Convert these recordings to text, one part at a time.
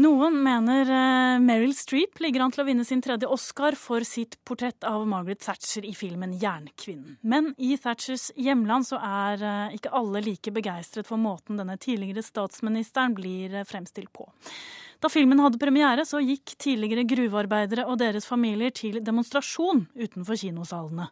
Noen mener uh, Meryl Streep ligger an til å vinne sin tredje Oscar for sitt portrett av Margaret Thatcher i filmen 'Jernkvinnen'. Men i Thatchers hjemland så er uh, ikke alle like begeistret for måten denne tidligere statsministeren blir uh, fremstilt på. Da filmen hadde premiere, så gikk tidligere gruvearbeidere og deres familier til demonstrasjon utenfor kinosalene.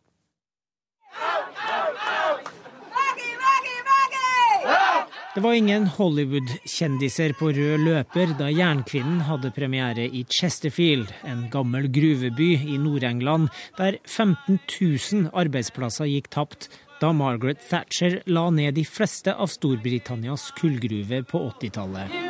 Det var ingen Hollywood-kjendiser på rød løper da Jernkvinnen hadde premiere i Chesterfield, en gammel gruveby i Nord-England, der 15 000 arbeidsplasser gikk tapt da Margaret Thatcher la ned de fleste av Storbritannias kullgruver på 80-tallet.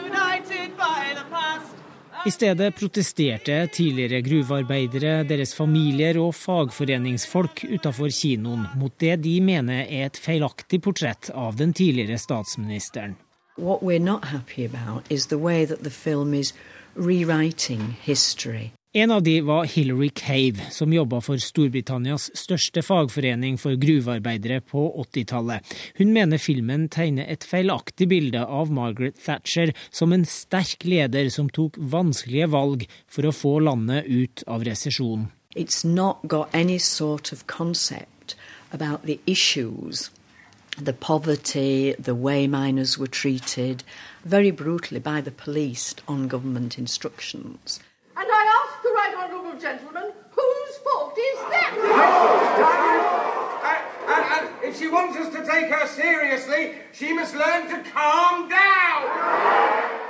I stedet protesterte tidligere gruvearbeidere, deres familier og fagforeningsfolk utafor kinoen mot det de mener er et feilaktig portrett av den tidligere statsministeren. What we're not happy about is the way that the film is rewriting history. En av de var Hilary Cave, som jobba for Storbritannias største fagforening for gruvearbeidere på 80-tallet. Hun mener filmen tegner et feilaktig bilde av Margaret Thatcher som en sterk leder som tok vanskelige valg for å få landet ut av resesjon. It's not got any sort of concept about the issues the poverty, the way miners were treated, very brutally by the police on government instructions. And I honourable gentleman, whose fault is that? And, if she wants us to take her seriously, she must learn to calm down.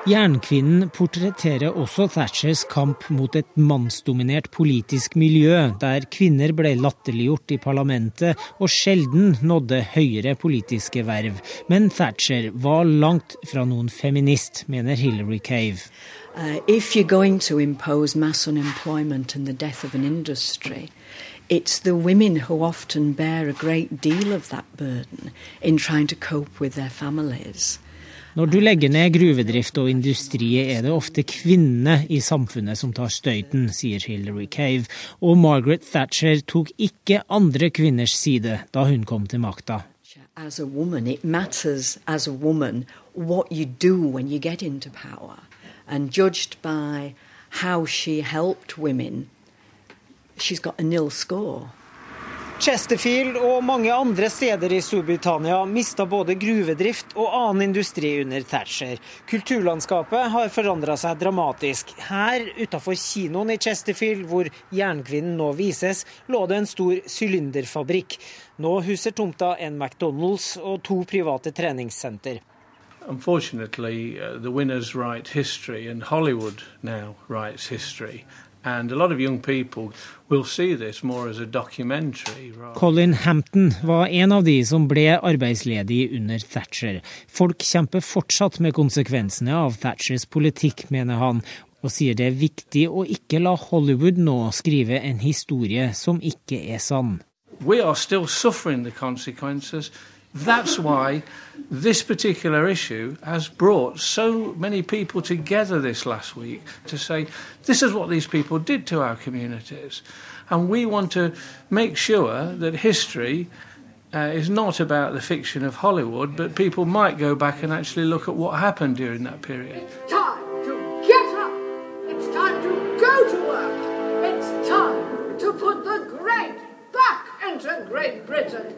Jernkvinnen portretterer også Thatchers kamp mot et mannsdominert politisk miljø, der kvinner ble latterliggjort i parlamentet og sjelden nådde høyere politiske verv. Men Thatcher var langt fra noen feminist, mener Hilary Cave. Uh, if you're going to impose mass unemployment and the death of an industry, it's the women who often bear a great deal of that burden in trying to. Når du legger ned gruvedrift og industri, er det ofte kvinnene i samfunnet som tar støyten, sier Hilary Cave, og Margaret Thatcher tok ikke andre kvinners side da hun kom til makta. As a woman, it matters as a woman what you do when you get into power and judged by how she helped women, she's got a nil score. Chesterfield og mange andre steder i Storbritannia mista både gruvedrift og annen industri under Thatcher. Kulturlandskapet har forandra seg dramatisk. Her utafor kinoen i Chesterfield, hvor Jernkvinnen nå vises, lå det en stor sylinderfabrikk. Nå huser tomta en McDonald's og to private treningssenter. unfortunately, uh, the winners write history, and Hollywood now writes history. Colin Hampton var en av de som ble arbeidsledig under Thatcher. Folk kjemper fortsatt med konsekvensene av Thatchers politikk, mener han, og sier det er viktig å ikke la Hollywood nå skrive en historie som ikke er sann. We are still suffering the consequences. That's why this particular issue has brought so many people together this last week to say, this is what these people did to our communities. And we want to make sure that history uh, is not about the fiction of Hollywood, but people might go back and actually look at what happened during that period. It's time to get up! It's time to go to work! It's time to put the great back into Great Britain!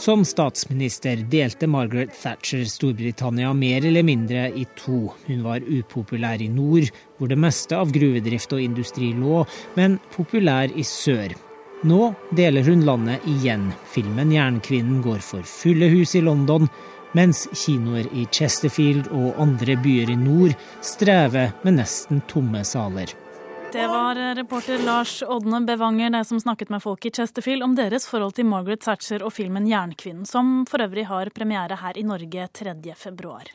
Som statsminister delte Margaret Thatcher Storbritannia mer eller mindre i to. Hun var upopulær i nord, hvor det meste av gruvedrift og industri lå, men populær i sør. Nå deler hun landet igjen. Filmen 'Jernkvinnen' går for fulle hus i London, mens kinoer i Chesterfield og andre byer i nord strever med nesten tomme saler. Det var reporter Lars Odne Bevanger det som snakket med folk i Chesterfield om deres forhold til Margaret Thatcher og filmen 'Jernkvinnen', som for øvrig har premiere her i Norge 3. februar.